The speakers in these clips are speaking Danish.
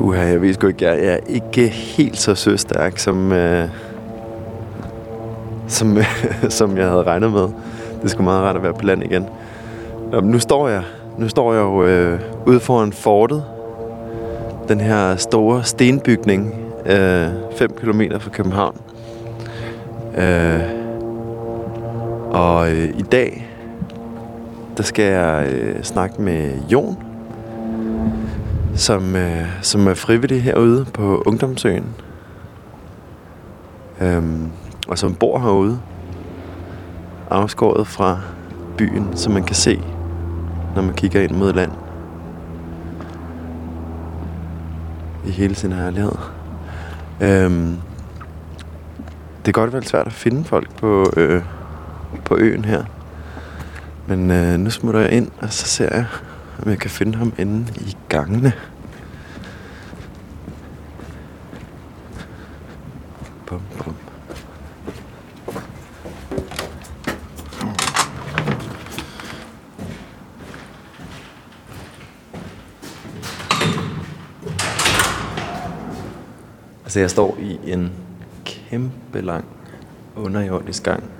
Puha, jeg ved sgu ikke, jeg er ikke helt så søstærk, som, øh, som, som jeg havde regnet med. Det skulle meget rart at være på land igen. Nå, nu står jeg, nu står jeg jo øh, ude foran fortet. Den her store stenbygning, 5 øh, km fra København. Øh, og øh, i dag, der skal jeg øh, snakke med Jon, som, øh, som er frivillig herude på Ungdomsøen. Øhm, og som bor herude, afskåret fra byen, som man kan se, når man kigger ind mod land. I hele sin herlighed. Øhm, det kan godt være svært at finde folk på, øh, på øen her. Men øh, nu smutter jeg ind, og så ser jeg, om jeg kan finde ham inde i gangene. Bum, bum. Altså jeg står i en kæmpe lang underjordisk gang.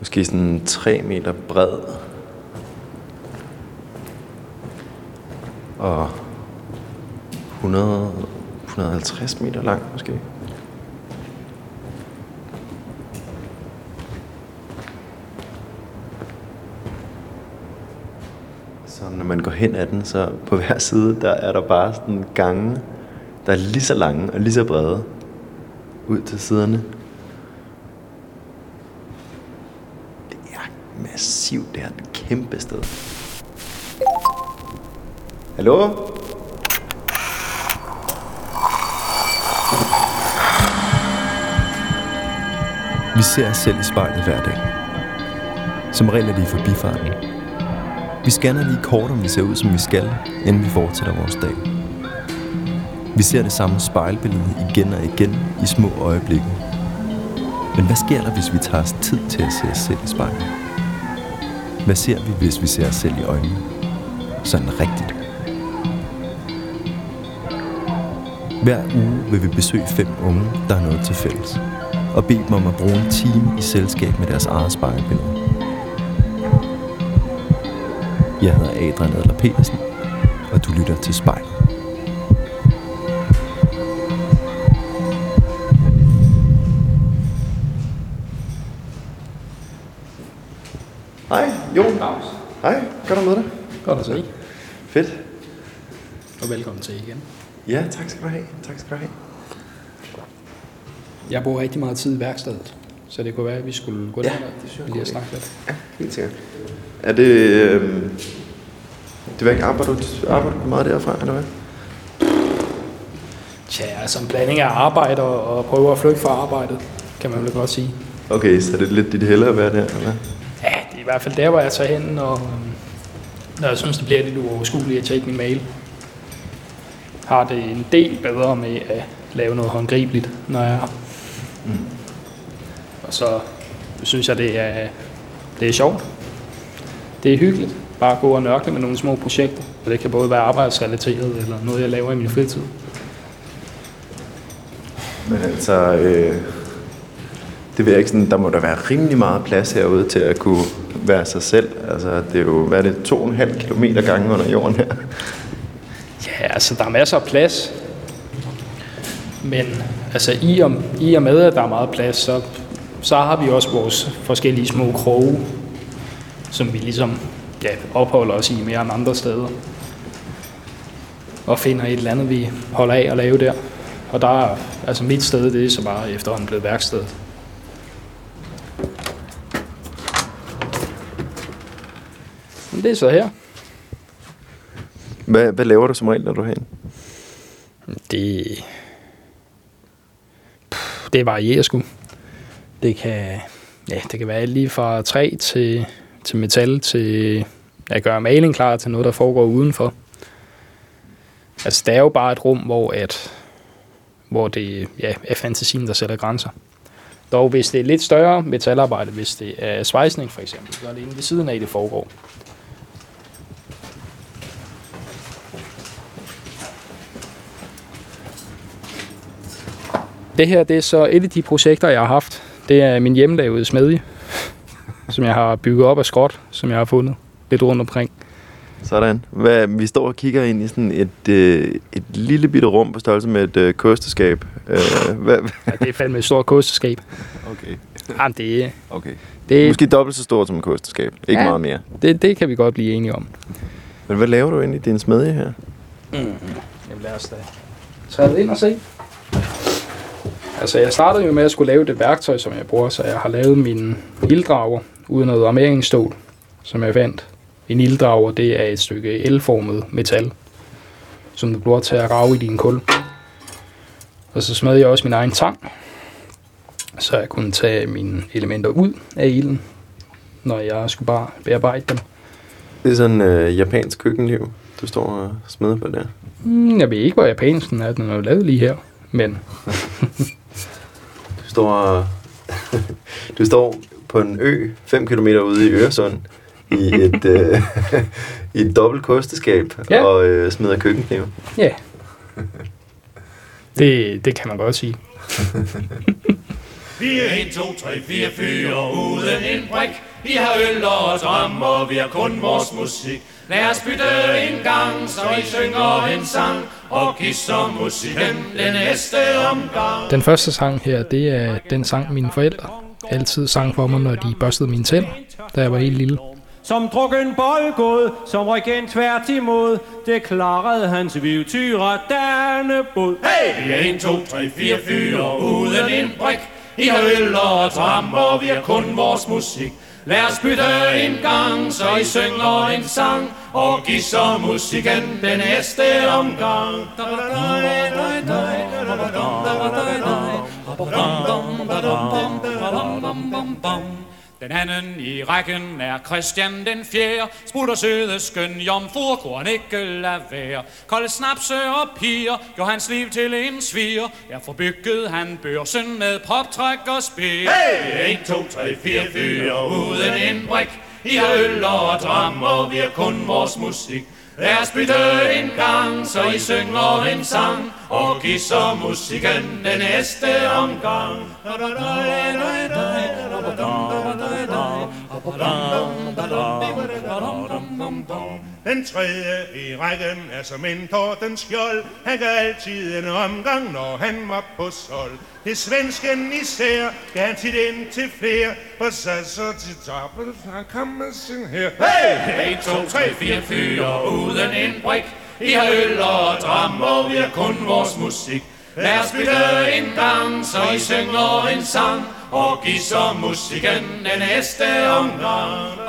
Måske sådan 3 meter bred. Og 100, 150 meter lang måske. Så når man går hen ad den, så på hver side, der er der bare sådan gange, der er lige så lange og lige så brede ud til siderne. Det er massivt, det er et kæmpe sted. Hallo? Vi ser os selv i spejlet hver dag. Som regel er det i forbifarten. Vi scanner lige kort, om vi ser ud, som vi skal, inden vi fortsætter vores dag. Vi ser det samme spejlbillede igen og igen i små øjeblikke. Men hvad sker der, hvis vi tager os tid til at se os selv i spejlet? Hvad ser vi, hvis vi ser os selv i øjnene? Sådan rigtigt. Hver uge vil vi besøge fem unge, der har noget til fælles, og bede dem om at bruge en time i selskab med deres eget spejlbillede. Jeg hedder Adrian Adler Petersen, og du lytter til Spejl. Jon. Hej, godt at møde dig. Godt at se. Fedt. Og velkommen til igen. Ja, tak skal du have. Tak skal du have. Jeg bruger rigtig meget tid i værkstedet, så det kunne være, at vi skulle gå Ja, der det synes jeg er en lige snakke lidt. Ja, helt sikkert. Er det... Øh, det var ikke arbejder, du, arbejder du meget derfra, eller hvad? Tja, altså en blanding af arbejde og, og prøve at flygte fra arbejdet, kan man vel godt sige. Okay, så er det lidt dit helle at være der, eller hvad? Ja, det er i hvert fald der, hvor jeg tager hen, og øhm, når jeg synes, det bliver lidt uoverskueligt at tjekke min mail. Har det en del bedre med at lave noget håndgribeligt, når jeg er. Mm. Og så synes jeg, det er, det er sjovt. Det er hyggeligt. Bare gå og nørkle med nogle små projekter. Og det kan både være arbejdsrelateret, eller noget, jeg laver i min fritid. Men altså, øh, det ved jeg ikke sådan, der må der være rimelig meget plads herude til at kunne være sig selv. Altså, det er jo, hvad er det, to og en halv kilometer gange under jorden her. Ja, altså der er masser af plads. Men altså i og, i og med, at der er meget plads, så, så har vi også vores forskellige små kroge, som vi ligesom ja, opholder os i mere end andre steder. Og finder et eller andet, vi holder af at lave der. Og der er, altså mit sted, det er så bare efterhånden blevet værksted. Det er så her. Hvad, hvad laver du som regel, når du er herinde? Det, Puh, det varierer sgu. Det kan, ja, det kan være lige fra træ til, til metal til at gøre maling klar til noget, der foregår udenfor. Altså, det er jo bare et rum, hvor, at, hvor det ja, er fantasien, der sætter grænser. Dog, hvis det er lidt større metalarbejde, hvis det er svejsning for eksempel, så er det inde ved siden af, det foregår. Det her det er så et af de projekter, jeg har haft. Det er min hjemmelavede smedje, som jeg har bygget op af skråt, som jeg har fundet lidt rundt omkring. Sådan. Hvad, vi står og kigger ind i sådan et, øh, et lille bitte rum på størrelse med et øh, kosteskab. Øh, hvad, Ja, det er fandme et stort kosteskab. okay. Jamen, det, okay. det, Måske dobbelt så stort som et kosteskab. Ikke Ja. meget mere. det, det kan vi godt blive enige om. Men hvad laver du inde i din smedje her? Jamen lad os da træde ind og se. Altså jeg startede jo med at skulle lave det værktøj, som jeg bruger, så jeg har lavet min ilddrager uden noget armeringsstål, som jeg fandt. En ilddrager, det er et stykke elformet metal, som du bruger til at rave i din kul. Og så smed jeg også min egen tang, så jeg kunne tage mine elementer ud af ilden, når jeg skulle bare bearbejde dem. Det er sådan øh, japansk køkkenliv, du står og smeder på der. Hmm, Jeg ved ikke, hvor japansk den er. Den er jo lavet lige her. Men Du står, du står på en ø 5 km ude i Øresund i et, øh, i et dobbelt kosteskab Ja. og øh, smider køkkenknive. ja, det, det kan man godt sige. Vi er 1, 2, 3, 4 fyre uden en brik. Vi har øl og dram, og vi har kun vores musik. Lad os bytte en gang, så I synger en sang, og gisser musikken den næste omgang. Den første sang her, det er den sang, mine forældre altid sang for mig, når de børstede mine tænder, da jeg var helt lille. Som drukken boldgod, som regent tvært imod, det klarede hans vivtyre Dannebod. Hey! Vi er 1, 2, 3, 4 fyre uden en brik. I har øl og dram, og vi har kun vores musik. Lad os bytte en gang, så I synger en sang, og gisser musikken den næste omgang. Den anden i rækken er Christian den fjerde. Sprutter søde skøn jomfruer kunne han ikke lade være. Kolde snapse og piger gjorde hans liv til en sviger Derfor byggede han børsen med poptræk og spil Hey! 1, 2, 3, 4, 4 uden en brik. I har øl og dram og vi har kun vores musik Lad os bytte en gang, så I synger en sang Og giv så musikken den næste omgang. Den tredje i rækken er som en Tortens skjold. Han gør altid en omgang, når han var på sol. Det svensken især gav han tit ind til flere. Og så så til toppen, han kom med sin her. Hey! 1, 2, 3, 4 fyre uden en brik. I har øl og dram, og vi har kun vores musik. Lad os spille en gang, så I synger en sang, og gisser musikken den næste omgang.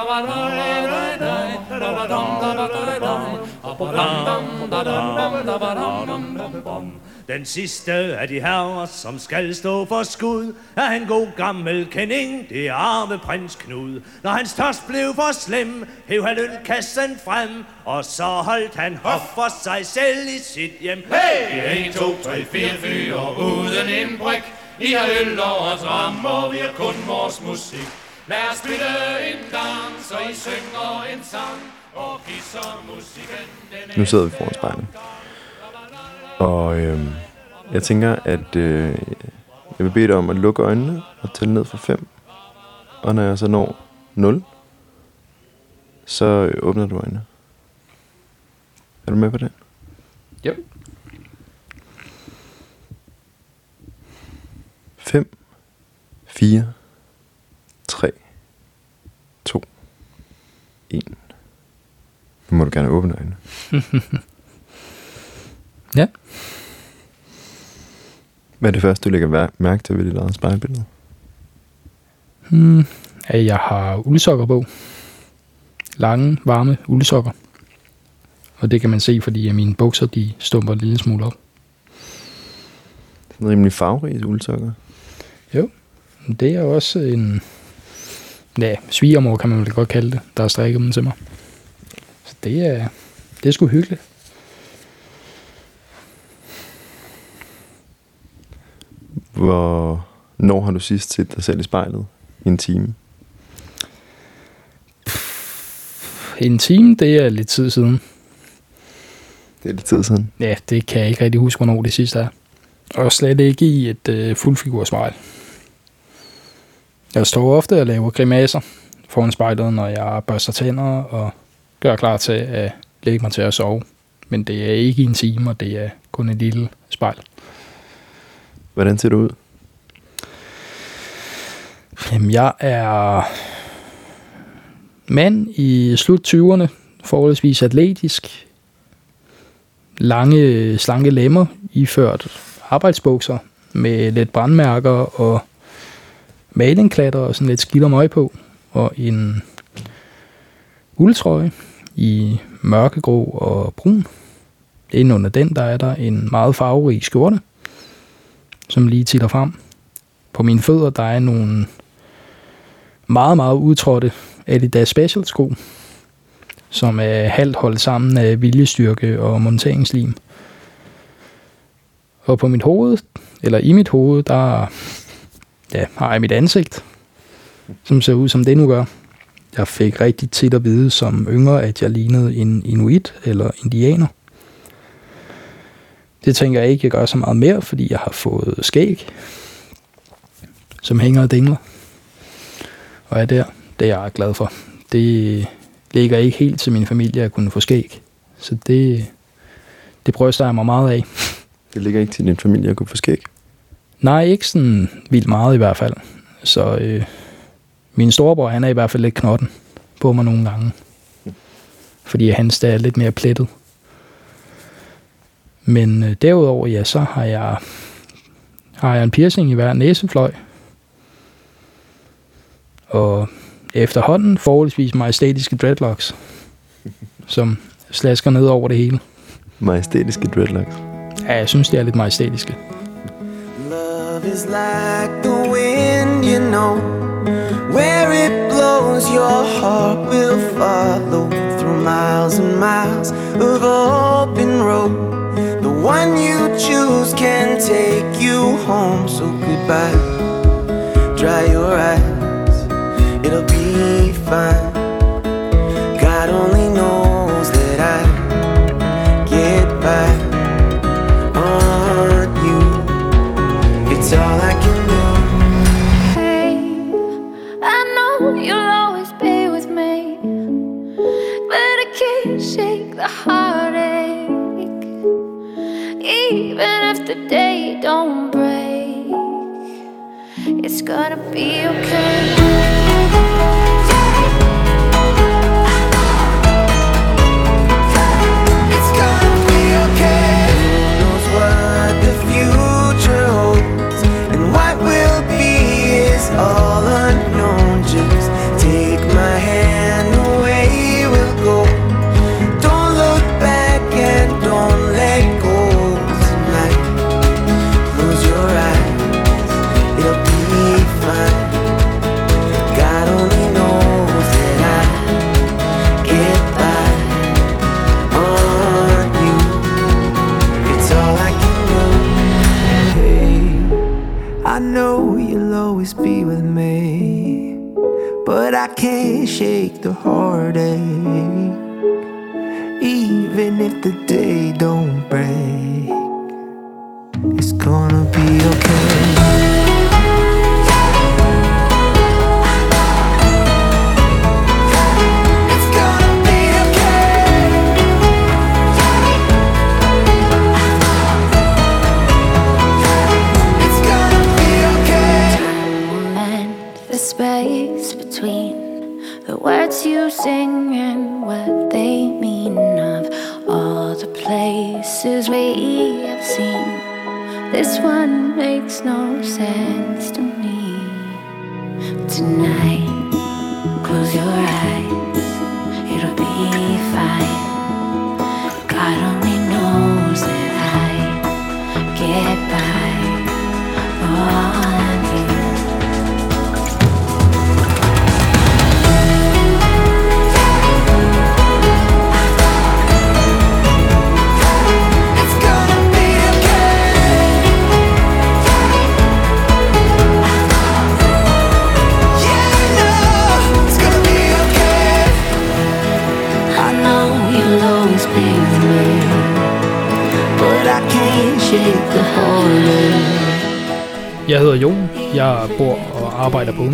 Den sidste af de herrer, som skal stå for skud, er en god gammel kending, det er arme prins Knud. Når hans tørst blev for slem, hæv han ølkassen frem, og så holdt han hof for sig selv i sit hjem. Hey! 1, 2, 3, 4 fyre uden en brik. I har øl og dram, og vi har kun vores musik. Lad os bytte en gang, så I synger en sang, og gisser musikken den Nu sidder vi foran spejlet. Og øh, jeg tænker, at øh, jeg vil bede dig om at lukke øjnene og tælle ned fra 5. Og når jeg så når 0, så øh, åbner du øjnene. Er du med på det? Yep. 5, 4, 3, 2, 1. Nu må du gerne åbne øjnene. Ja. Hvad er det første, du lægger mær- mærke til ved dit eget spejlbillede? Hmm, at jeg har uldsokker på. Lange, varme uldsokker. Og det kan man se, fordi at mine bukser de stumper en lille smule op. Sådan rimelig farverig uldsokker. Det er også en ja, svigermor, kan man vel godt kalde det, der har strikket dem til mig. Så det er, det er sgu hyggeligt. Hvor, når har du sidst set dig selv i spejlet? I en time? En time, det er lidt tid siden. Det er lidt tid siden. Ja, det kan jeg ikke rigtig huske, hvornår det sidste er. Og slet ikke i et øh, fuldfigursmejl. Jeg står ofte og laver grimaser foran spejlet, når jeg børster tænder og gør klar til at lægge mig til at sove. Men det er ikke en time, og det er kun et lille spejl. Hvordan ser du ud? Jamen, jeg er mand i slut 20'erne, forholdsvis atletisk, lange, slanke lemmer, iført arbejdsbukser med lidt brandmærker og malingklatter og sådan lidt skidt og på, og en uldtrøje i mørkegrå og brun. Inden under den, der er der en meget farverig skjorte, som lige titter frem. På mine fødder, der er nogle meget, meget udtrådte Adidas Special sko, som er halvt holdt sammen af viljestyrke og monteringslim. Og på mit hoved, eller i mit hoved, der ja, har jeg mit ansigt, som ser ud som det nu gør. Jeg fik rigtig tit at vide som yngre, at jeg lignede en inuit eller indianer. Det tænker jeg ikke, jeg gør så meget mere, fordi jeg har fået skæg, som hænger og dingler. Og er der, det er jeg glad for. Det ligger ikke helt til min familie at kunne få skæg. Så det, det bryster jeg mig meget af. Det ligger ikke til din familie at kunne få skæg. Nej, ikke sådan vildt meget i hvert fald. Så øh, min storebror, han er i hvert fald lidt knotten på mig nogle gange. Fordi hans er lidt mere plettet. Men øh, derudover, ja, så har jeg, har jeg en piercing i hver næsefløj. Og efterhånden forholdsvis majestætiske dreadlocks, som slasker ned over det hele. Majestætiske dreadlocks. Ja, jeg synes, det er lidt majestætiske. Love is like the wind, you know. Where it blows, your heart will follow through miles and miles of open road. The one you choose can take you home. So goodbye, dry your eyes, it'll be fine. The day don't break, it's gonna be okay. I can't shake the heartache. Even if the day don't break, it's gonna be okay.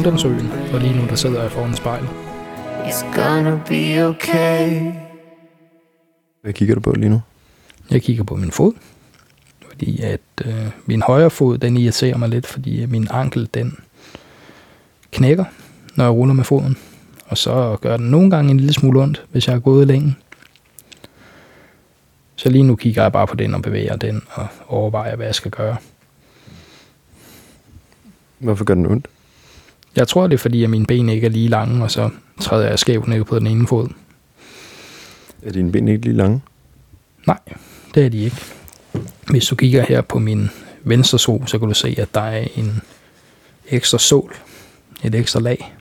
Ungdomsøen, og lige nu der sidder jeg foran spejlet. It's gonna be okay. Hvad kigger du på lige nu? Jeg kigger på min fod, fordi at øh, min højre fod, den irriterer mig lidt, fordi min ankel, den knækker, når jeg ruller med foden. Og så gør den nogle gange en lille smule ondt, hvis jeg har gået længe. Så lige nu kigger jeg bare på den og bevæger den og overvejer, hvad jeg skal gøre. Hvorfor gør den ondt? Jeg tror, det er fordi, at mine ben ikke er lige lange, og så træder jeg skævt ned på den ene fod. Er dine ben ikke lige lange? Nej, det er de ikke. Hvis du kigger her på min venstre so, så kan du se, at der er en ekstra sål, et ekstra lag.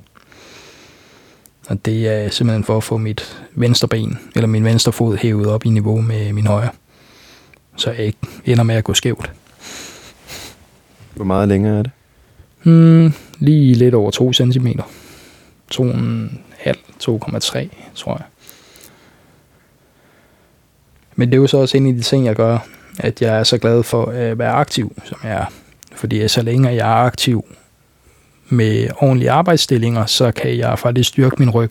Og det er simpelthen for at få mit venstre ben, eller min venstre fod hævet op i niveau med min højre. Så jeg ikke ender med at gå skævt. Hvor meget længere er det? Hmm, lige lidt over 2 cm. 2,5, 2,3 tror jeg. Men det er jo så også en af de ting, jeg gør, at jeg er så glad for at være aktiv, som jeg er. Fordi så længe jeg er aktiv med ordentlige arbejdsstillinger, så kan jeg faktisk styrke min ryg.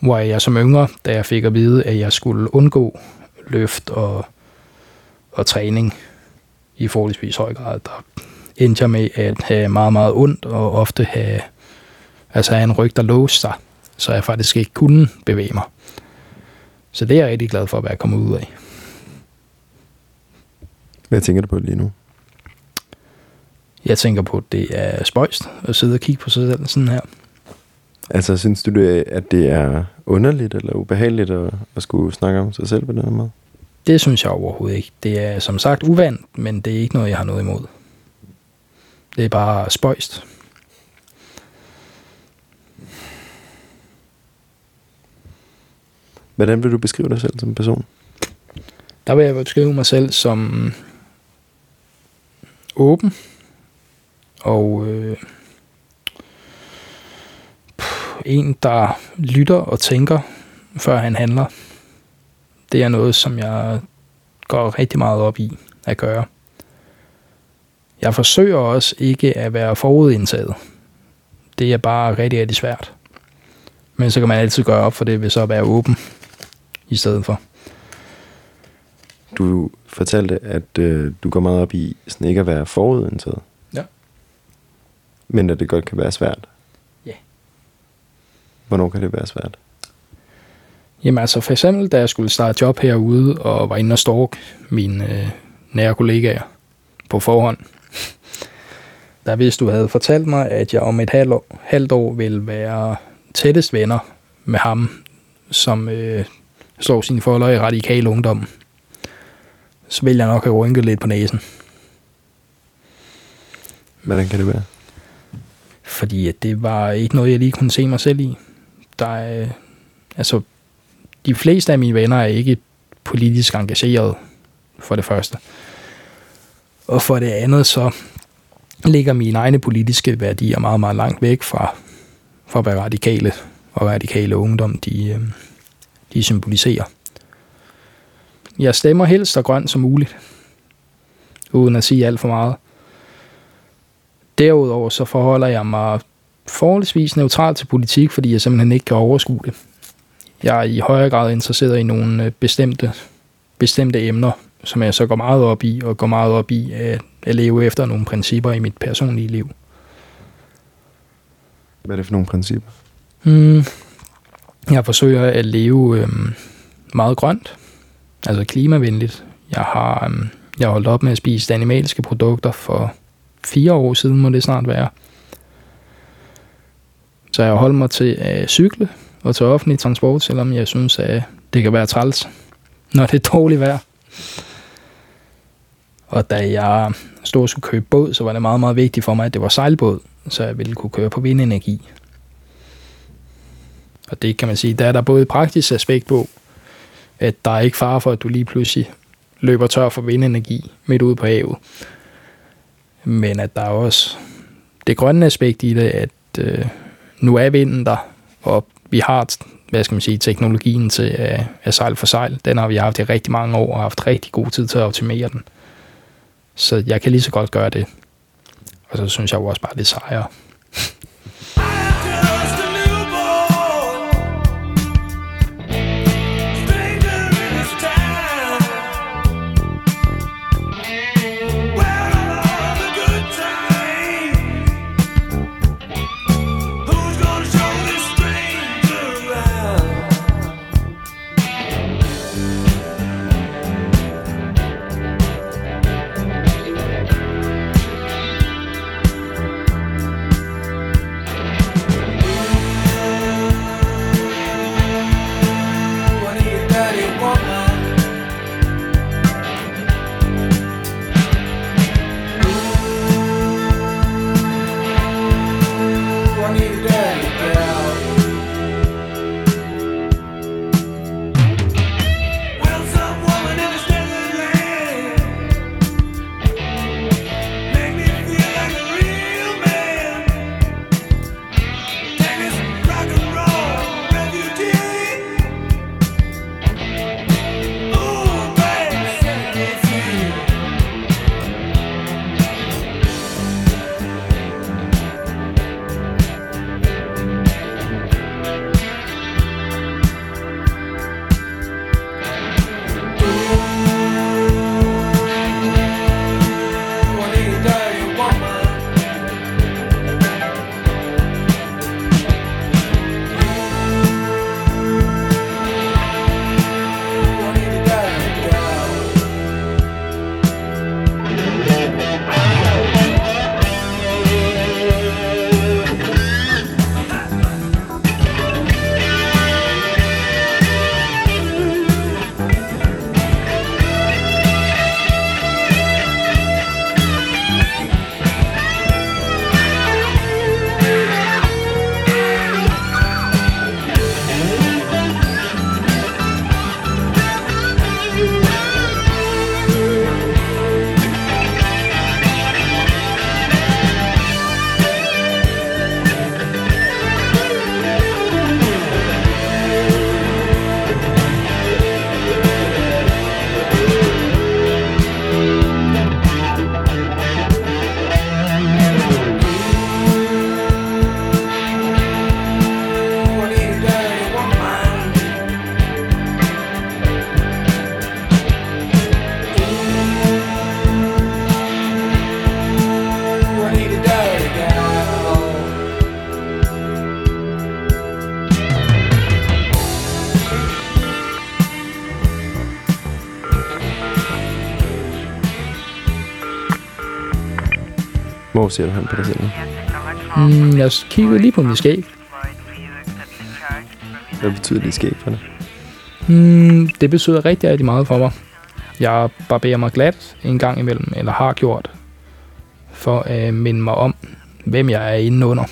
Hvor jeg som yngre, da jeg fik at vide, at jeg skulle undgå løft og, og træning i forholdsvis høj grad, der endte jeg med at have meget, meget ondt og ofte have, altså have en ryg, der låste sig, så jeg faktisk ikke kunne bevæge mig. Så det er jeg rigtig glad for at være kommet ud af. Hvad tænker du på lige nu? Jeg tænker på, at det er spøjst at sidde og kigge på sig selv sådan her. Altså, synes du, det, at det er underligt eller ubehageligt at, at skulle snakke om sig selv på den her måde? Det synes jeg overhovedet ikke. Det er som sagt uvandt, men det er ikke noget, jeg har noget imod. Det er bare spøjst. Hvordan vil du beskrive dig selv som person? Der vil jeg beskrive mig selv som åben og øh, en, der lytter og tænker, før han handler. Det er noget, som jeg går rigtig meget op i at gøre. Jeg forsøger også ikke at være forudindtaget. Det er bare rigtig, rigtig svært. Men så kan man altid gøre op for det ved så at være åben i stedet for. Du fortalte, at øh, du går meget op i sådan ikke at være forudindtaget. Ja. Men at det godt kan være svært. Ja. Hvornår kan det være svært? Jamen altså for eksempel, da jeg skulle starte job herude, og var inde og stalk mine øh, nære kollegaer på forhånd, der hvis du havde fortalt mig, at jeg om et halvt år, halvt år ville være tættest venner med ham, som øh, slår sine folder i radikal ungdom, så ville jeg nok have rynket lidt på næsen. Hvordan kan det være? Fordi at det var ikke noget, jeg lige kunne se mig selv i. Der er, altså, de fleste af mine venner er ikke politisk engageret, for det første. Og for det andet, så ligger mine egne politiske værdier meget, meget langt væk fra, fra hvad radikale og radikale ungdom, de, øh, de symboliserer. Jeg stemmer helst så grønt som muligt, uden at sige alt for meget. Derudover så forholder jeg mig forholdsvis neutralt til politik, fordi jeg simpelthen ikke kan overskue det. Jeg er i højere grad interesseret i nogle øh, bestemte, bestemte emner, som jeg så går meget op i, og går meget op i at, at leve efter nogle principper i mit personlige liv. Hvad er det for nogle principper? Mm, jeg forsøger at leve øhm, meget grønt, altså klimavenligt. Jeg har, øhm, jeg holdt op med at spise animalske produkter for fire år siden, må det snart være. Så jeg holdt mig til at cykle og til offentlig transport, selvom jeg synes, at det kan være træls, når det er dårligt vejr. Og da jeg stod og skulle købe båd, så var det meget, meget vigtigt for mig, at det var sejlbåd, så jeg ville kunne køre på vindenergi. Og det kan man sige, der er der både et praktisk aspekt på, at der er ikke fare for, at du lige pludselig løber tør for vindenergi midt ude på havet. Men at der er også det grønne aspekt i det, at øh, nu er vinden der, og vi har hvad skal man sige, teknologien til at, at sejle for sejl. Den har vi haft i rigtig mange år og haft rigtig god tid til at optimere den. Så jeg kan lige så godt gøre det. Og så synes jeg jo også bare, det er sejere. Hvor ser du hen på dig selv? Mm, jeg kiggede lige på mit skæg. Hvad betyder det skæg for dig? Mm, det betyder rigtig, rigtig meget for mig. Jeg barberer mig glat en gang imellem, eller har gjort, for at minde mig om, hvem jeg er inde under.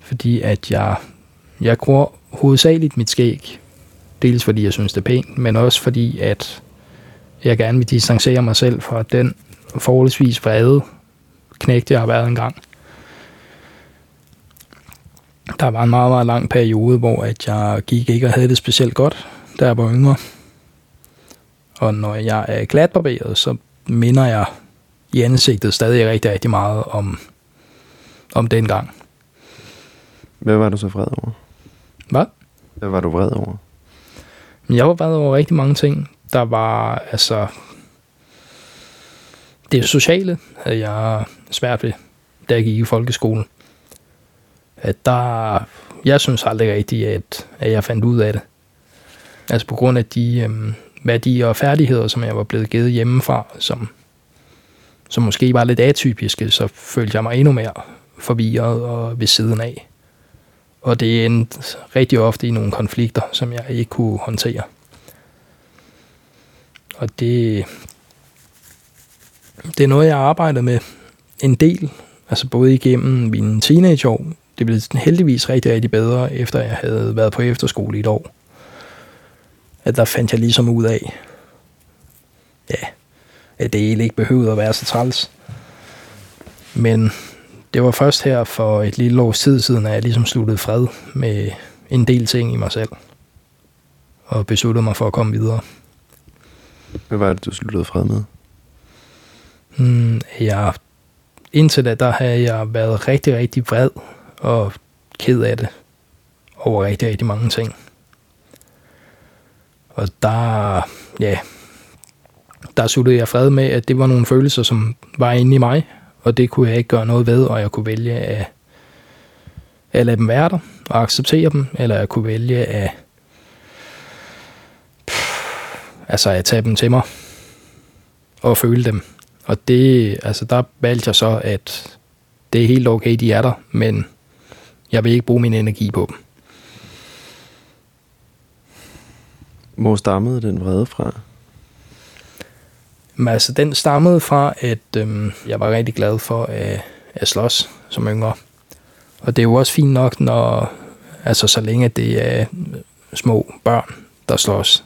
Fordi at jeg, jeg gror hovedsageligt mit skæg. Dels fordi jeg synes, det er pænt, men også fordi, at jeg gerne vil distancere mig selv fra den forholdsvis vrede knægt, jeg har været engang. Der var en meget, meget lang periode, hvor at jeg gik ikke og havde det specielt godt, da jeg var yngre. Og når jeg er glatbarberet, så minder jeg i ansigtet stadig rigtig, rigtig meget om, om den gang. Hvad var du så vred over? Hvad? Hvad var du vred over? Men jeg var vred over rigtig mange ting. Der var altså... Det sociale havde jeg svært ved, da jeg gik i folkeskolen. At der... Jeg synes aldrig rigtigt, at, at jeg fandt ud af det. Altså på grund af de øhm, værdier og færdigheder, som jeg var blevet givet hjemmefra, som, som måske var lidt atypiske, så følte jeg mig endnu mere forvirret og ved siden af. Og det endte rigtig ofte i nogle konflikter, som jeg ikke kunne håndtere. Og det, det er noget, jeg arbejder med en del, altså både igennem mine teenageår. Det blev heldigvis rigtig, rigtig bedre, efter jeg havde været på efterskole i et år. At der fandt jeg ligesom ud af, ja, at det egentlig ikke behøvede at være så træls. Men det var først her for et lille års tid siden, at jeg ligesom sluttede fred med en del ting i mig selv. Og besluttede mig for at komme videre. Hvad var det, du sluttede fred med? Mm, jeg, indtil da, der har jeg været rigtig, rigtig vred og ked af det over rigtig, rigtig mange ting. Og der, ja, der sluttede jeg fred med, at det var nogle følelser, som var inde i mig, og det kunne jeg ikke gøre noget ved, og jeg kunne vælge at, at lade dem være der og acceptere dem, eller jeg kunne vælge at, altså at tage dem til mig og føle dem. Og det, altså der valgte jeg så, at det er helt okay, de er der, men jeg vil ikke bruge min energi på dem. Hvor stammede den vrede fra? Men altså, den stammede fra, at øhm, jeg var rigtig glad for at, at slås som yngre. Og det er jo også fint nok, når, altså så længe det er små børn, der slås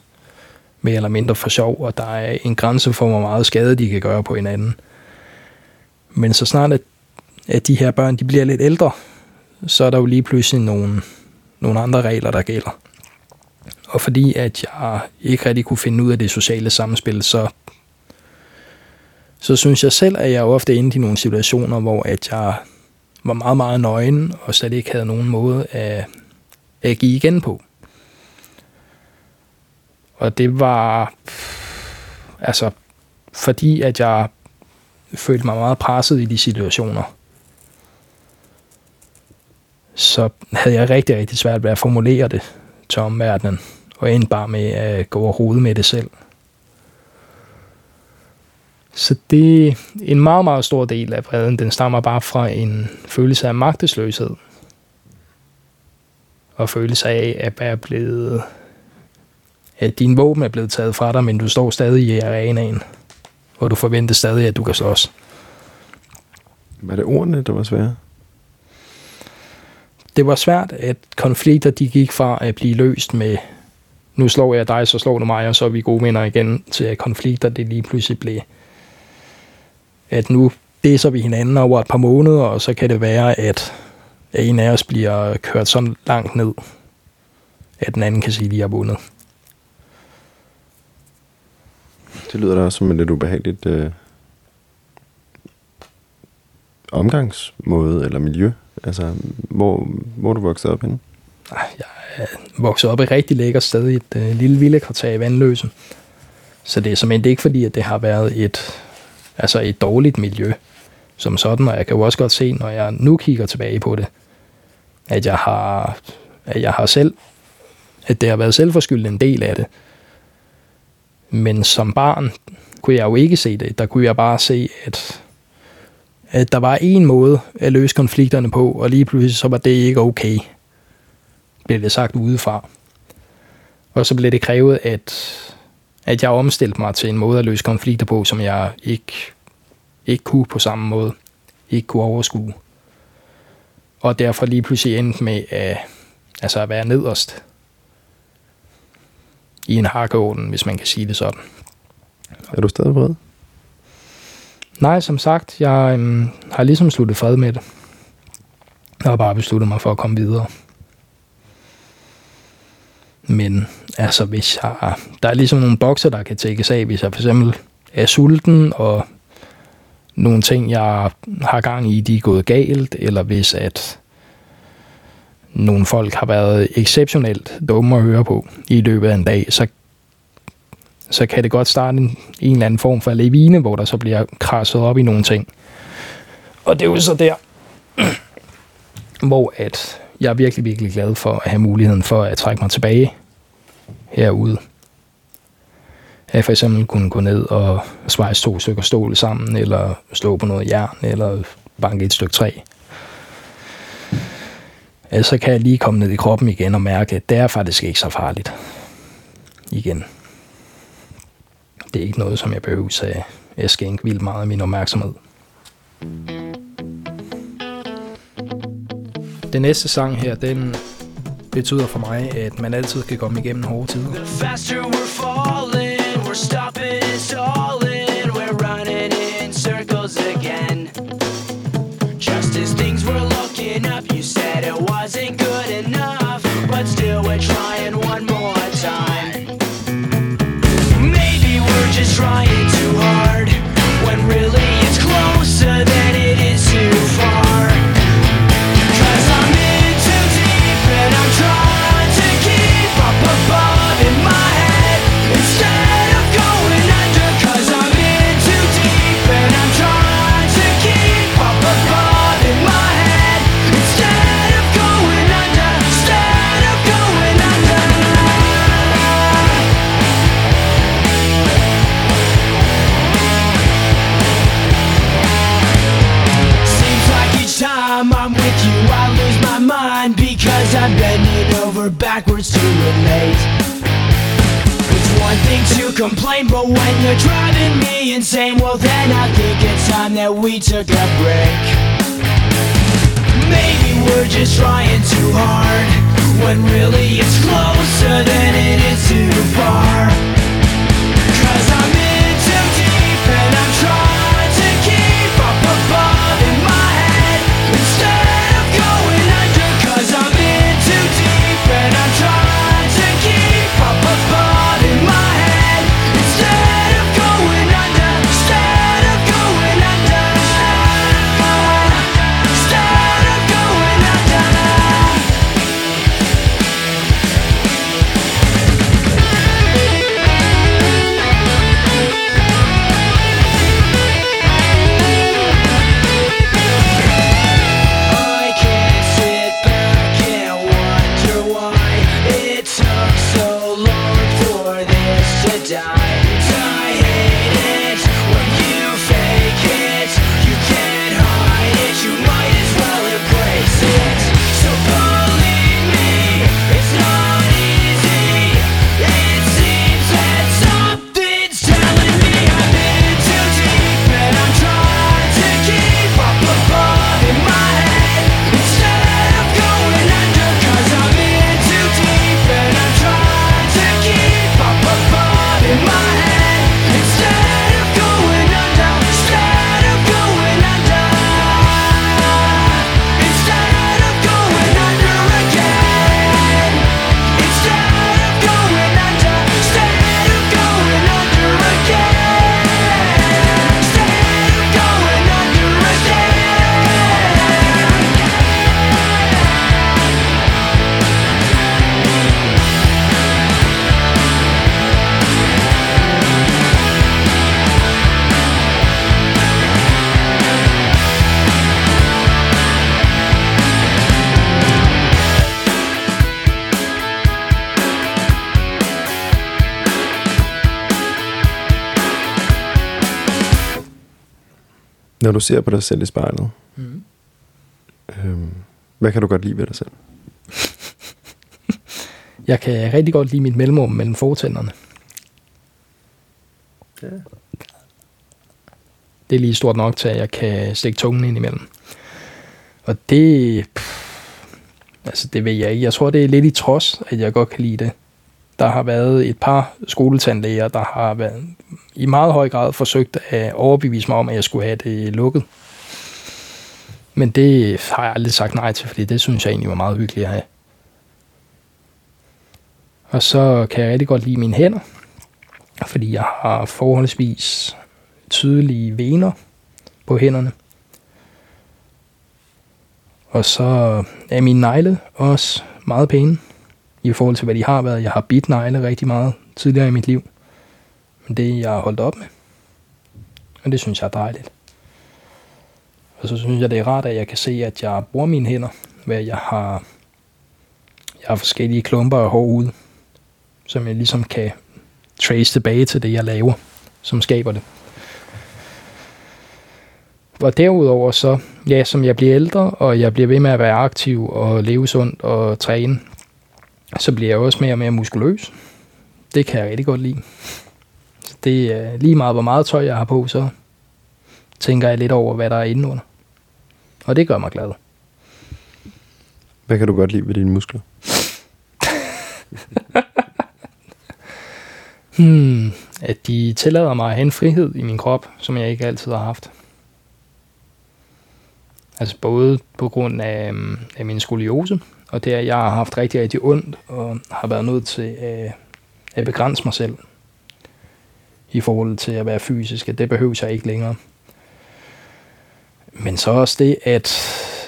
mere eller mindre for sjov, og der er en grænse for, hvor meget skade de kan gøre på hinanden. Men så snart, at, at de her børn de bliver lidt ældre, så er der jo lige pludselig nogle, nogle andre regler, der gælder. Og fordi at jeg ikke rigtig kunne finde ud af det sociale samspil, så, så synes jeg selv, at jeg ofte endte i nogle situationer, hvor at jeg var meget, meget nøgen, og slet ikke havde nogen måde at, at give igen på. Og det var altså fordi, at jeg følte mig meget presset i de situationer, så havde jeg rigtig, rigtig svært ved at formulere det til omverdenen, og endte bare med at gå over hovedet med det selv. Så det er en meget, meget stor del af vreden, den stammer bare fra en følelse af magtesløshed. Og følelse af at være blevet... At din våben er blevet taget fra dig, men du står stadig i arenaen. Og du forventer stadig, at du kan slås. Var det ordene, der var svære? Det var svært, at konflikter de gik fra at blive løst med nu slår jeg dig, så slår du mig, og så er vi gode venner igen, til at konflikter det lige pludselig blev at nu så vi hinanden over et par måneder, og så kan det være, at en af os bliver kørt så langt ned, at den anden kan sige, at vi har vundet. Det lyder da også som en lidt ubehageligt øh, omgangsmåde eller miljø. Altså, hvor, hvor er du vokset op henne? Ah, jeg er vokset op i et rigtig lækker sted i et øh, lille villekvarter i Vandløse. Så det er simpelthen ikke fordi, at det har været et, altså et dårligt miljø som sådan, og jeg kan jo også godt se, når jeg nu kigger tilbage på det, at jeg har, at jeg har selv, at det har været selvforskyldt en del af det. Men som barn kunne jeg jo ikke se det. Der kunne jeg bare se, at, at der var en måde at løse konflikterne på, og lige pludselig så var det ikke okay, blev det sagt udefra. Og så blev det krævet, at at jeg omstillede mig til en måde at løse konflikter på, som jeg ikke, ikke kunne på samme måde, ikke kunne overskue. Og derfor lige pludselig endte med at, altså at være nederst i en hakkeorden, hvis man kan sige det sådan. Er du stadig vred? Nej, som sagt, jeg øhm, har ligesom sluttet fred med det. Jeg har bare besluttet mig for at komme videre. Men altså, hvis jeg, der er ligesom nogle bokser, der kan tækkes af, hvis jeg for eksempel er sulten, og nogle ting, jeg har gang i, de er gået galt, eller hvis at nogle folk har været exceptionelt dumme at høre på i løbet af en dag, så, så kan det godt starte en, en eller anden form for levine, hvor der så bliver krasset op i nogle ting. Og det er jo så der, hvor at jeg er virkelig, virkelig glad for at have muligheden for at trække mig tilbage herude. At for eksempel kunne gå ned og svejse to stykker stål sammen, eller slå på noget jern, eller banke et stykke træ. Så kan jeg lige komme ned i kroppen igen og mærke, at det er faktisk ikke så farligt. Igen. Det er ikke noget, som jeg behøver at, skal ikke vildt meget af min opmærksomhed. Den næste sang her, den betyder for mig, at man altid kan komme igennem hårde tider. The faster we're falling, we're stopping and trying complain, but when you're driving me insane, well then I think it's time that we took a break. Maybe we're just trying too hard, when really it's closer than it is too far. Når du ser på dig selv i spejlet, Mhm. øhm, hvad kan du godt lide ved dig selv? Jeg kan rigtig godt lide mit mellemrum mellem fortænderne. Ja. Det er lige stort nok til, at jeg kan stikke tungen ind imellem. Og det... Pff, altså, det ved jeg ikke. Jeg tror, det er lidt i trods, at jeg godt kan lide det. Der har været et par skoletandlæger, der har været i meget høj grad forsøgt at overbevise mig om, at jeg skulle have det lukket. Men det har jeg aldrig sagt nej til, fordi det synes jeg egentlig var meget hyggeligt at have. Og så kan jeg rigtig godt lide mine hænder, fordi jeg har forholdsvis tydelige vener på hænderne. Og så er mine negle også meget pæne i forhold til, hvad de har været. Jeg har bidt negle rigtig meget tidligere i mit liv end det jeg har holdt op med. Og det synes jeg er dejligt. Og så synes jeg, det er rart, at jeg kan se, at jeg bruger mine hænder. Hvad jeg har, jeg har forskellige klumper af hår ude, som jeg ligesom kan trace tilbage til det, jeg laver, som skaber det. Og derudover så, ja, som jeg bliver ældre, og jeg bliver ved med at være aktiv og leve sundt og træne, så bliver jeg også mere og mere muskuløs. Det kan jeg rigtig godt lide. Det er lige meget, hvor meget tøj jeg har på, så tænker jeg lidt over, hvad der er inde under. Og det gør mig glad. Hvad kan du godt lide ved dine muskler? Hmm, at de tillader mig at have en frihed i min krop, som jeg ikke altid har haft. Altså både på grund af, øhm, af min skoliose, og det er, at jeg har haft rigtig, rigtig ondt, og har været nødt til at, at begrænse mig selv i forhold til at være fysisk, at det behøver jeg ikke længere. Men så også det, at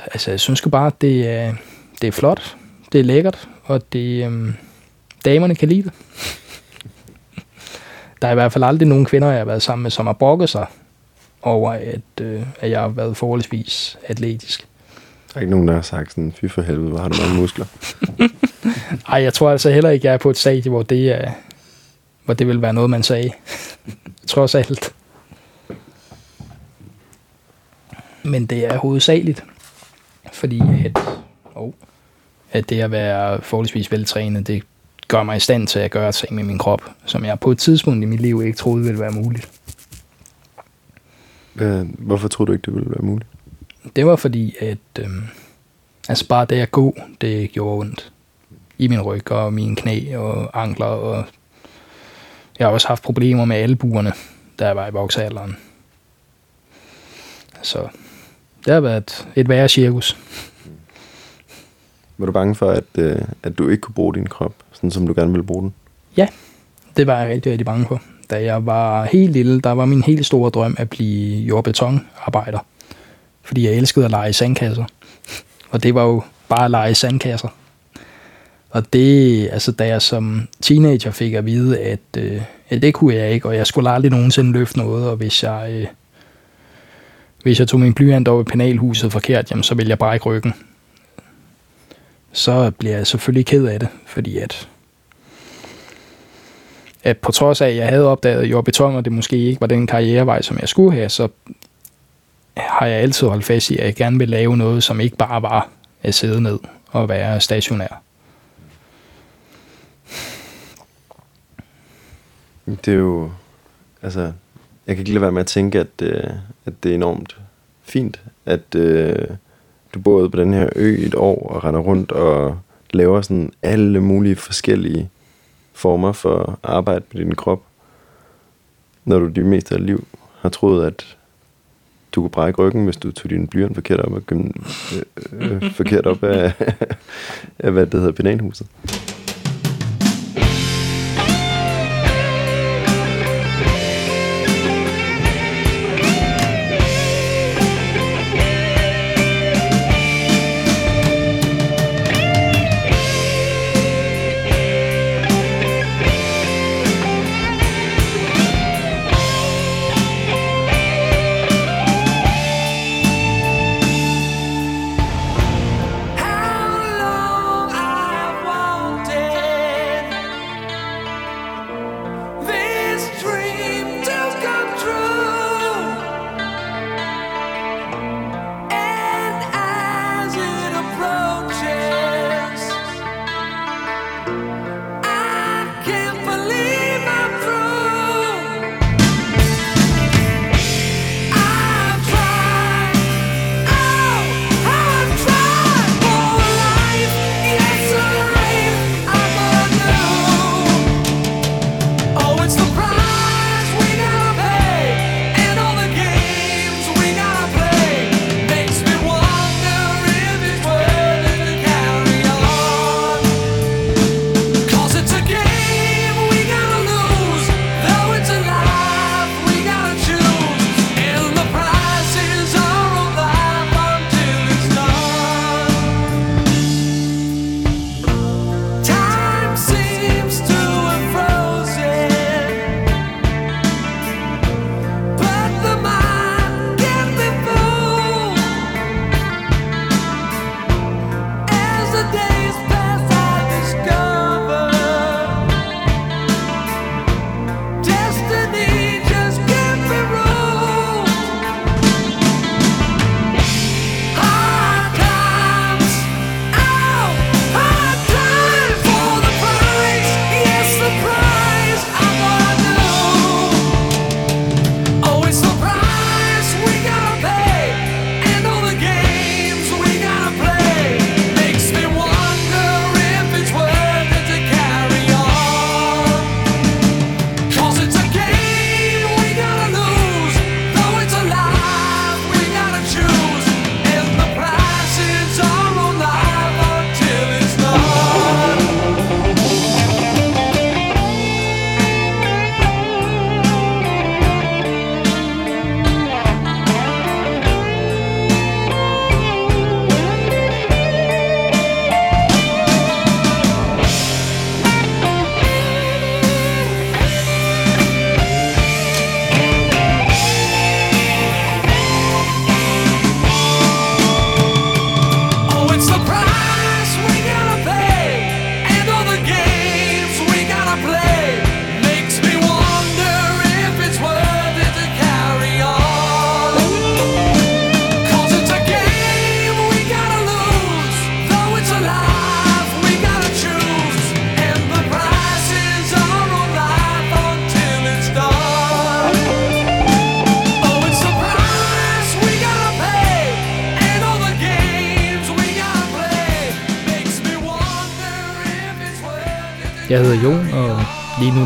altså, jeg synes bare, at det er, det er flot, det er lækkert, og det, øhm, damerne kan lide det. Der er i hvert fald aldrig nogen kvinder, jeg har været sammen med, som har brokket sig over, at, øh, at jeg har været forholdsvis atletisk. Der er ikke nogen, der har sagt sådan, fy for helvede, hvor har du mange muskler. Ej, jeg tror altså heller ikke, jeg er på et stadie, hvor det, er, hvor det vil være noget, man sagde. Trods alt. Men det er hovedsageligt, fordi at, oh, at det at være forholdsvis veltrænet, det gør mig i stand til at gøre ting med min krop, som jeg på et tidspunkt i mit liv ikke troede ville være muligt. Øh, hvorfor tror du ikke, det ville være muligt? Det var fordi, at øhm, altså bare det at gå, det gjorde ondt. I min ryg og mine knæ og ankler. Og jeg har også haft problemer med albuerne, da jeg var i voksealderen. Så det har været et, et værre cirkus. Var du bange for, at, øh, at du ikke kunne bruge din krop, sådan som du gerne ville bruge den? Ja, det var jeg rigtig, rigtig bange for. Da jeg var helt lille, der var min helt store drøm at blive jordbetonarbejder. Fordi jeg elskede at lege i sandkasser. Og det var jo bare at lege i sandkasser. Og det, altså da jeg som teenager fik at vide, at, øh, at det kunne jeg ikke, og jeg skulle aldrig nogensinde løfte noget, og hvis jeg, øh, hvis jeg tog min blyant over i penalhuset forkert, jamen, så ville jeg brække ryggen. Så bliver jeg selvfølgelig ked af det, fordi at at på trods af, at jeg havde opdaget jord beton, og det måske ikke var den karrierevej, som jeg skulle have, så har jeg altid holdt fast i, at jeg gerne vil lave noget, som ikke bare var at sidde ned og være stationær. Det er jo... Altså, jeg kan ikke lade være med at tænke, at, øh, at det er enormt fint, at øh, du boede på den her ø i et år og render rundt og laver sådan alle mulige forskellige former for arbejde med din krop, når du det meste af dit liv har troet, at du kunne brække ryggen, hvis du tog din blyant forkert op, og gym- øh, øh, forkert op af, af, hvad det hedder, bananhuset.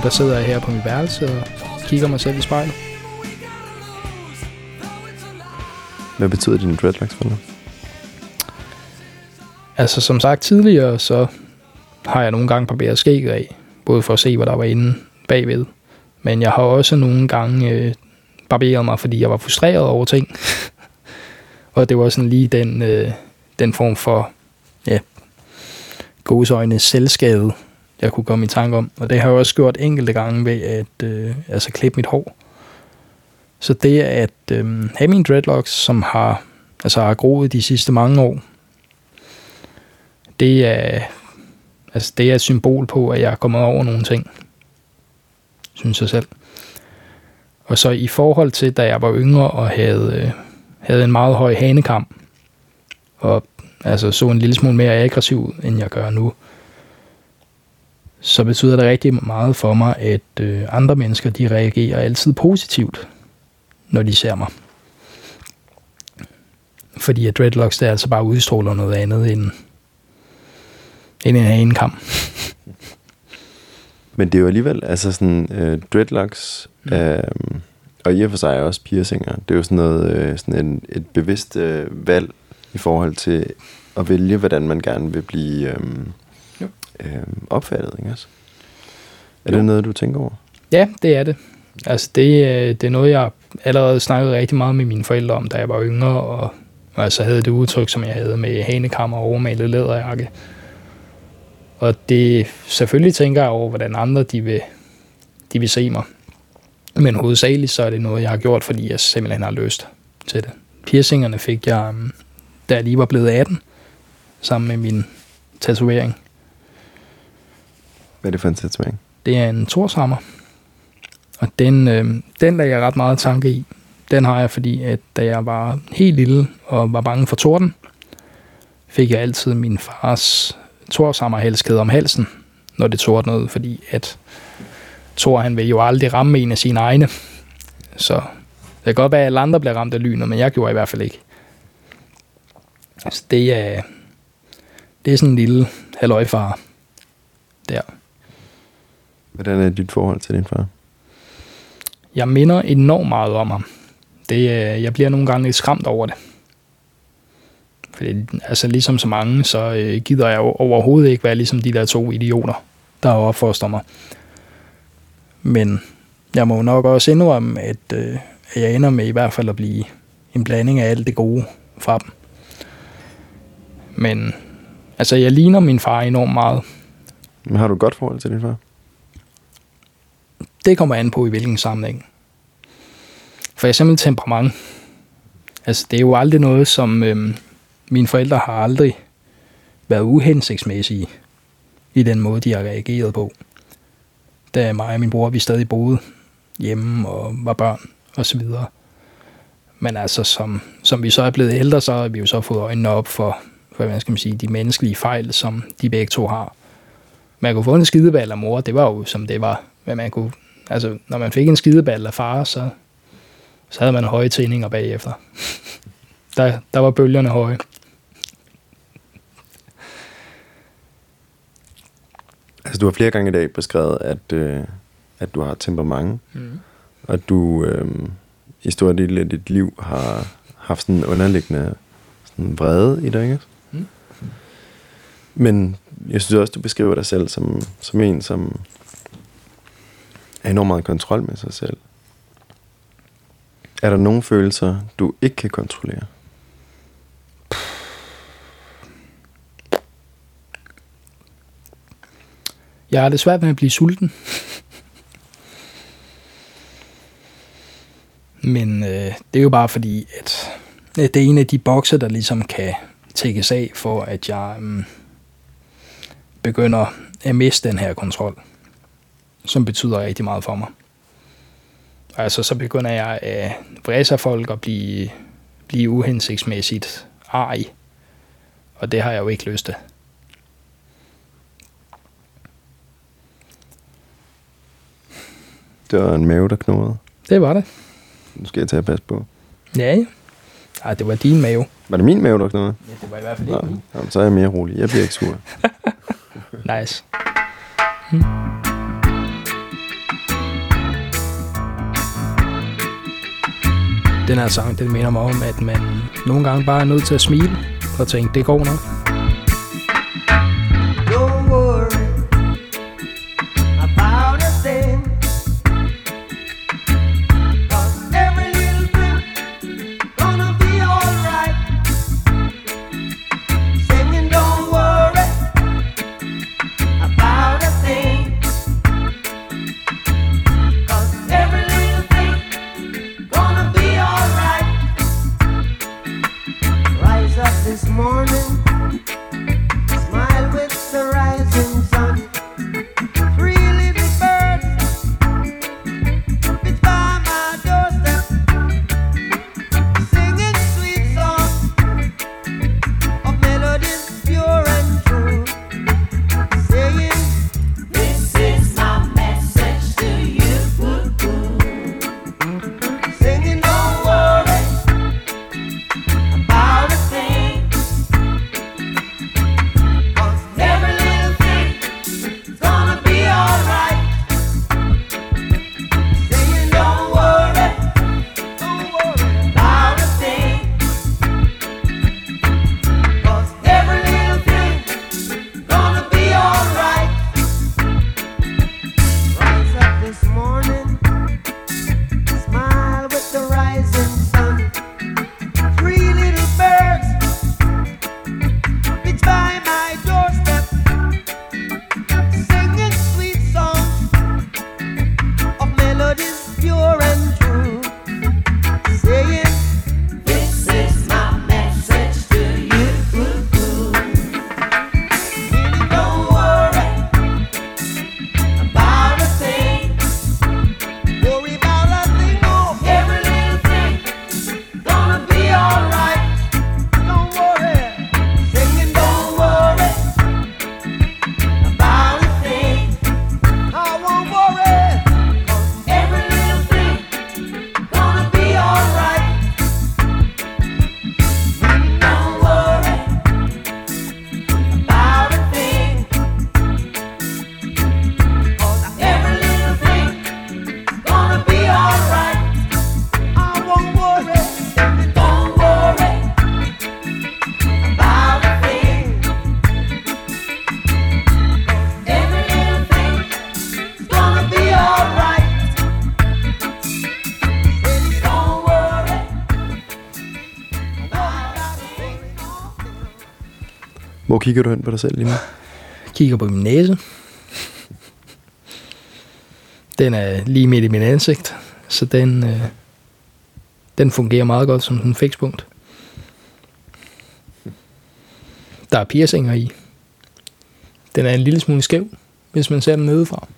Der sidder jeg her på mit værelse og kigger mig selv i spejlet. Hvad betyder dine dreadlocks for dig? Altså som sagt tidligere, så har jeg nogle gange barberet skægget af, både for at se, hvad der var inde bagved. Men jeg har også nogle gange øh, barberet mig, fordi jeg var frustreret over ting. og det var sådan lige den, øh, den form for ja, godsøjne selvskade, jeg kunne komme i tanke om. Og det har jeg også gjort enkelte gange ved at øh, altså klippe mit hår. Så det at øh, have mine dreadlocks, som har, altså har groet de sidste mange år, det er, altså det er et symbol på, at jeg er kommet over nogle ting. Synes jeg selv. Og så i forhold til, da jeg var yngre og havde, øh, havde en meget høj hanekam, og altså så en lille smule mere aggressiv ud, end jeg gør nu, så betyder det rigtig meget for mig, at øh, andre mennesker, de reagerer altid positivt, når de ser mig. Fordi at dreadlocks, det er altså bare udstråler noget andet end, end en hanekam. Men det er jo alligevel, altså sådan, øh, dreadlocks, Mm. øh, og i og for sig også piercinger, det er jo sådan noget, øh, sådan en, et bevidst øh, valg i forhold til at vælge, hvordan man gerne vil blive øh. Øh, opfattet, ikke også? Er Jo. det noget, du tænker over? Ja, det er det. Altså det, øh, det er noget, jeg allerede snakkede rigtig meget med mine forældre om, da jeg var yngre, og, og altså havde det udtryk, som jeg havde med hanekammer og overmalet læderjakke. Og det selvfølgelig tænker jeg over, hvordan andre de vil, de vil se mig. Men hovedsageligt så er det noget, jeg har gjort, fordi jeg simpelthen har lyst til det. Piercingerne fik jeg, øhm, da jeg lige var blevet 18, sammen med min tatovering. Hvad er det for en tatovering? Det er en torshammer. Og den, øh, den lagde jeg ret meget tanke i. Den har jeg, fordi at da jeg var helt lille og var bange for torden, fik jeg altid min fars torshammerhalskæde om halsen, når det tordnede, fordi at Thor, han vil jo aldrig ramme en af sine egne. Så det kan godt være, at alle andre bliver ramt af lynet, men jeg gjorde i hvert fald ikke. Altså, det er, det er sådan en lille halvøjfar der. Hvordan er dit forhold til din far? Jeg minder enormt meget om ham. Det, er- jeg bliver nogle gange lidt skræmt over det. Fordi, altså ligesom så mange, så øh, gider jeg overhovedet ikke være ligesom de der to idioter, der opfoster mig. Men jeg må nok også indrømme, at, øh, at jeg ender med i hvert fald at blive en blanding af alt det gode fra dem. Men altså, jeg ligner min far enormt meget. Men har du et godt forhold til din far? Det kommer an på i hvilken sammenhæng. For eksempel temperament. Altså, det er jo aldrig noget, som øhm, mine forældre har aldrig været uhensigtsmæssige i den måde, de har reageret på. Da mig og min bror, vi stadig boede hjemme og var børn og så videre. Men altså, som, som vi så er blevet ældre, så har vi jo så fået øjnene op for, for hvad skal man sige, de menneskelige fejl, som de begge to har. Man kunne få en skideball af mor, det var jo som det var. hvad man kunne, altså, når man fik en skideball af far, så, så havde man høje tændinger bagefter. Der, der var bølgerne høje. Altså, du har flere gange i dag beskrevet, at, øh, at du har temperament, Mm. og at du øh, i stor del af dit liv har haft sådan en underliggende sådan vrede i dig, ikke? Mm. Men jeg synes også, du beskriver dig selv som, som en, som have enormt meget kontrol med sig selv. Er der nogle følelser, du ikke kan kontrollere? Jeg har det svært med at blive sulten. Men øh, det er jo bare fordi, at at det er en af de bokse, der ligesom kan tækkes af, for at jeg øh, begynder at miste den her kontrol, som betyder rigtig meget for mig. Altså, så begynder jeg at af folk og blive, blive uhensigtsmæssigt arg. Og det har jeg jo ikke lyst til. Det var en mave, der knurrede. Det var det. Nu skal jeg tage passe på. Ja, ja. Ej, det var din mave. Var det min mave, der knurrede? Ja, det var i hvert fald Nå, ikke min. jamen, så er jeg mere rolig. Jeg bliver ikke sur. Nice. Den her sang, den minder mig om, at man nogle gange bare er nødt til at smile og tænke, det går nok. Kigger du hen på dig selv lige nu? Kigger på min næse. Den er lige midt i min ansigt, så den, øh, den fungerer meget godt som sådan en fikspunkt. Der er piercinger i. Den er en lille smule skæv, hvis man ser den nedefra.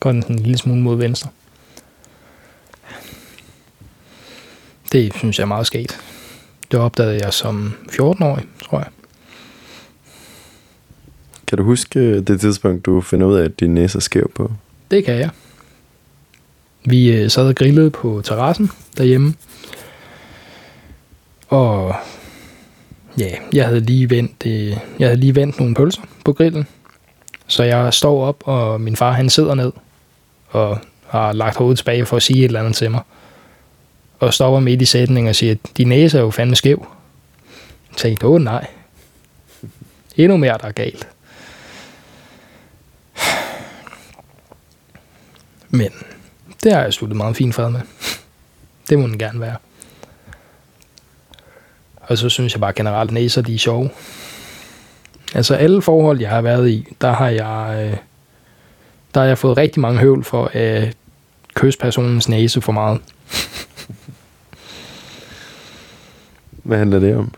Går den sådan en lille smule mod venstre. Det synes jeg er meget skægt. Det opdagede jeg som 14-årig, tror jeg. Kan du huske øh, det tidspunkt, du finder ud af, at din næse er skæv på? Det kan jeg. Vi øh, sad og grillede på terrassen derhjemme. Og ja, jeg havde lige vendt, øh, jeg havde lige vendt nogle pølser på grillen. Så jeg står op, og min far han sidder ned og har lagt hovedet tilbage for at sige et eller andet til mig. Og stopper midt i sætningen og siger, din næse er jo fandme skæv. Jeg tænkte, åh nej. Endnu mere, der er galt. Men det har jeg sluttet meget fint fred med. Det må den gerne være. Og så synes jeg bare generelt, næser de er sjove. Altså alle forhold, jeg har været i, der har jeg, øh, der har jeg fået rigtig mange høvl for at kysse personens næse for meget. Hvad handler det om?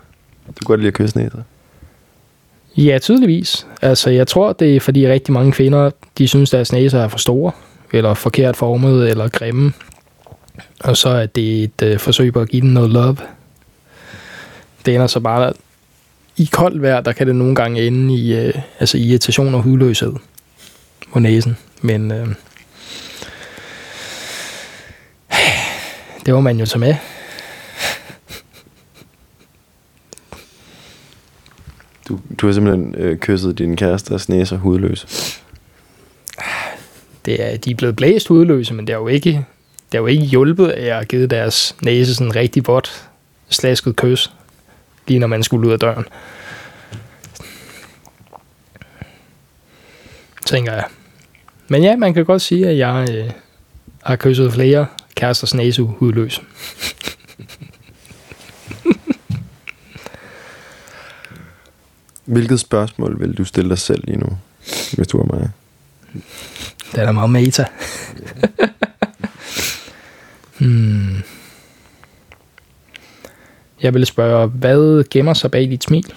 Du kan godt lide at kysse næser. Ja, tydeligvis. Altså, jeg tror, det er fordi rigtig mange kvinder, de synes, deres næser er for store, eller forkert formet, eller grimme. Og så er det et øh, forsøg på at give den noget love. Det ender så bare i koldt vejr, der kan det nogle gange ende i øh, altså irritation og hudløshed på næsen. Men øh, det var man jo så med. Du, du har simpelthen øh, kysset din kærestes næse hudløs. Det er, de er blevet blæst hudløse, men det er jo ikke, det er jo ikke hjulpet, at jeg har givet deres næse sådan en rigtig vådt, slasket kys, lige når man skulle ud af døren. Tænker jeg. Men ja, man kan godt sige, at jeg øh, har kysset flere kæresters næse hudløs. Hvilket spørgsmål vil du stille dig selv lige nu, hvis du er mig? Det er da meget meta. hmm. Jeg vil spørge, hvad gemmer sig bag dit smil?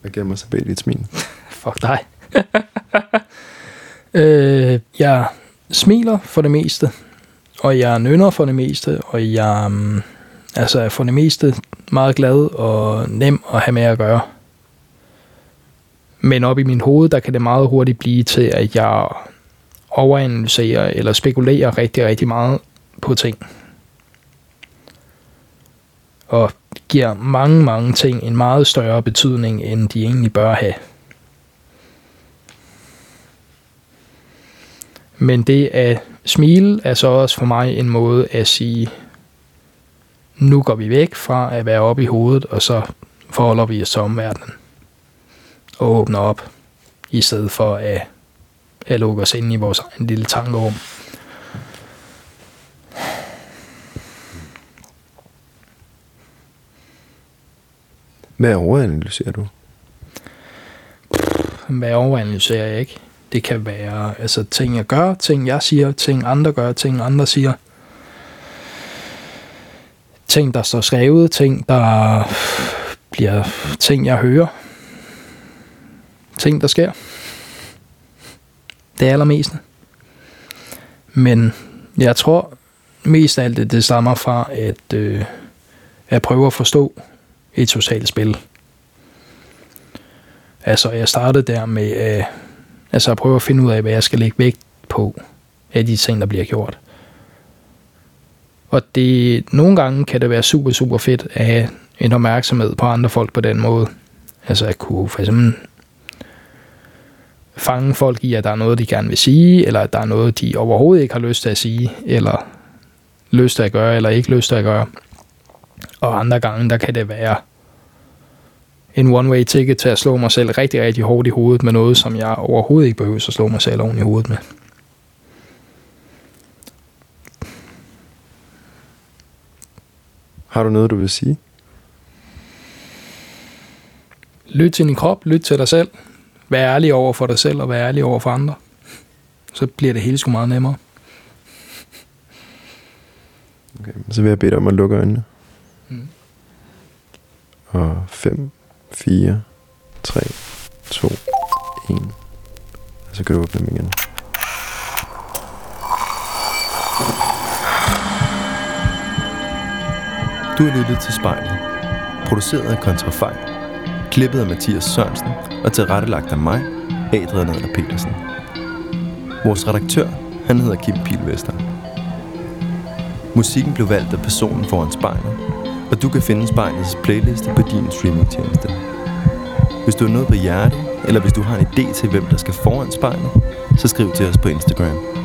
Hvad gemmer sig bag dit smil? Fuck dig. øh, jeg smiler for det meste, og jeg nynner for det meste, og jeg um, altså er for det meste meget glad og nem at have med at gøre. Men op i min hoved, der kan det meget hurtigt blive til, at jeg overanalyserer eller spekulerer rigtig, rigtig meget på ting. Og giver mange, mange ting en meget større betydning, end de egentlig bør have. Men det at smile er så også for mig en måde at sige, nu går vi væk fra at være oppe i hovedet, og så forholder vi os til omverdenen. Og åbner op, i stedet for at, at lukke os ind i vores egen lille tankerum. Hvad overanalyserer du? Hvad overanalyserer jeg ikke? Det kan være altså, ting, jeg gør, ting, jeg siger, ting, andre gør, ting, andre siger. Ting, der står skrevet, ting, der bliver ting, jeg hører. Ting, der sker. Det er allermest. Men jeg tror mest af alt, det, det stammer fra at, øh, at prøve at forstå et socialt spil. Altså, jeg startede der med at, altså at prøve at finde ud af, hvad jeg skal lægge vægt på af de ting, der bliver gjort. Og det, nogle gange kan det være super, super fedt at have en opmærksomhed på andre folk på den måde. Altså at kunne for eksempel fange folk i, at der er noget, de gerne vil sige, eller at der er noget, de overhovedet ikke har lyst til at sige, eller lyst til at gøre, eller ikke lyst til at gøre. Og andre gange, der kan det være en one-way ticket til at slå mig selv rigtig, rigtig hårdt i hovedet med noget, som jeg overhovedet ikke behøver at slå mig selv oven i hovedet med. Har du noget, du vil sige? Lyt til din krop, lyt til dig selv. Vær ærlig over for dig selv, og vær ærlig over for andre. Så bliver det hele sgu meget nemmere. Okay, så vil jeg bede dig om at lukke øjnene. Mm. Og 5, 4, 3, 2, 1. Og så kan du åbne dem igen. Du har lyttet til spejlet. Produceret af Kontrafej. Klippet af Mathias Sørensen og tilrettelagt af mig, Adrian Adler Petersen. Vores redaktør, han hedder Kim Pilvester. Musikken blev valgt af personen foran spejlet, og du kan finde spejlets playliste på din streamingtjeneste. Hvis du har noget på hjertet, eller hvis du har en idé til, hvem der skal foran spejlet, så skriv til os på Instagram.